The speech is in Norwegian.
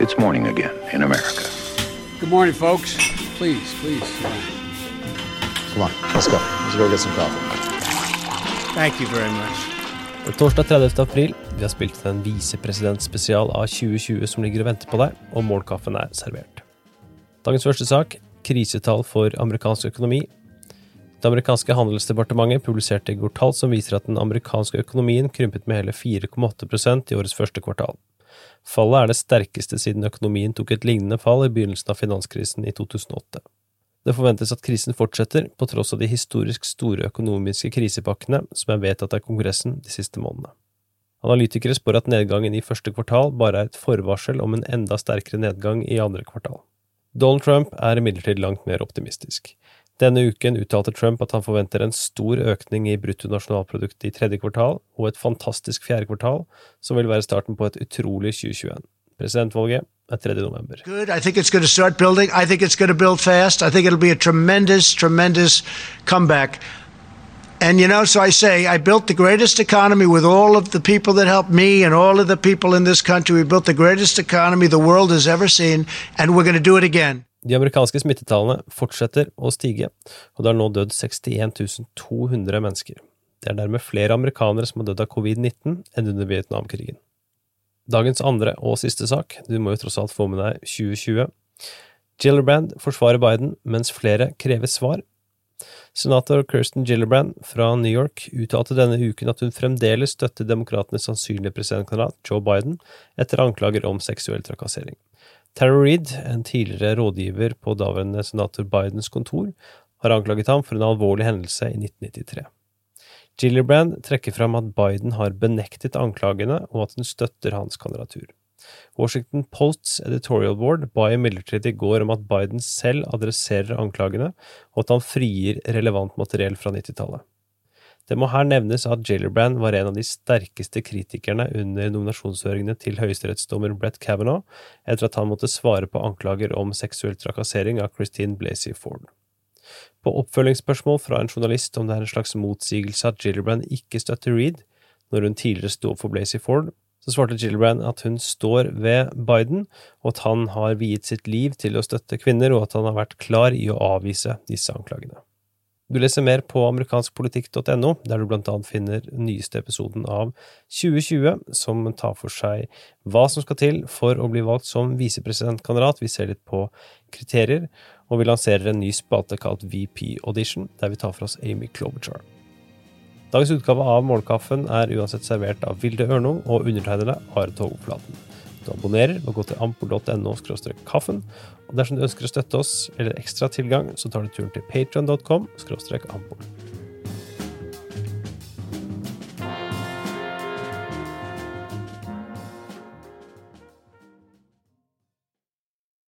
It's morning again in America. Good morning, folks. Please, please. Come on, let's go. Let's go get some coffee. Thank you very much. Torsdag 30. april. Vi har spilt en visepresidentspesial av 2020 som ligger og venter på deg, og morgenkaffen er servert. Dagens første sak krisetall for amerikansk økonomi. Det amerikanske handelsdepartementet publiserte i går tall som viser at den amerikanske økonomien krympet med hele 4,8% i årets første kvartal. Fallet er det sterkeste siden økonomien tok et lignende fall i begynnelsen av finanskrisen i 2008. Det forventes at krisen fortsetter, på tross av de historisk store økonomiske krisepakkene som er vedtatt av Kongressen de siste månedene. Analytikere spår at nedgangen i første kvartal bare er et forvarsel om en enda sterkere nedgang i andre kvartal. Donald Trump er imidlertid langt mer optimistisk. Denne uken uttalte Trump at han forventer en stor økning i bruttonasjonalproduktet i tredje kvartal og et fantastisk fjerde kvartal, som vil være starten på et utrolig 2021. Presidentvalget er 3. november. Good. I think it's going to start building. I think it's going to build fast. I think it'll be a tremendous, tremendous comeback. And you know, so I say, I built the greatest economy with all of the people that helped me and all of the people in this country. We built the greatest economy the world has ever seen, and we're going to do it again. De amerikanske smittetallene fortsetter å stige, og det har nå dødd 61 200 mennesker. Det er dermed flere amerikanere som har dødd av covid-19 enn under Vietnamkrigen. Dagens andre og siste sak, du må jo tross alt få med deg 2020. Gillibrand forsvarer Biden, mens flere krever svar. Senator Kirsten Gillibrand fra New York uttalte denne uken at hun fremdeles støtter demokratenes sannsynlige presidentkandidat Joe Biden etter anklager om seksuell trakassering. Tara Reid, en tidligere rådgiver på daværende senator Bidens kontor, har anklaget ham for en alvorlig hendelse i 1993. Gillibrand trekker fram at Biden har benektet anklagene, og at hun støtter hans kandidatur. Washington Posts editorial board ba imidlertid i går om at Biden selv adresserer anklagene, og at han frigir relevant materiell fra 90-tallet. Det må her nevnes at Gillibrand var en av de sterkeste kritikerne under nominasjonshøringene til høyesterettsdommer Brett Kavanaugh, etter at han måtte svare på anklager om seksuell trakassering av Christine Blasey Ford. På oppfølgingsspørsmål fra en journalist om det er en slags motsigelse at Gillibrand ikke støtter Reed, når hun tidligere sto opp for Blasey Ford, så svarte Gillibrand at hun står ved Biden, og at han har viet sitt liv til å støtte kvinner, og at han har vært klar i å avvise disse anklagene. Du leser mer på amerikanskpolitikk.no, der du blant annet finner nyeste episoden av 2020, som tar for seg hva som skal til for å bli valgt som visepresidentkandidat. Vi ser litt på kriterier, og vi lanserer en ny spalte kalt VP Audition, der vi tar for oss Amy Klobuchar. Dagens utgave av Morgenkaffen er uansett servert av Vilde Ørno og undertegnede Are Togflaten. Du abonnerer ved gå til ampol.no kaffen, og dersom du ønsker å støtte oss eller ekstra tilgang, så tar du turen til patreon.com ampol.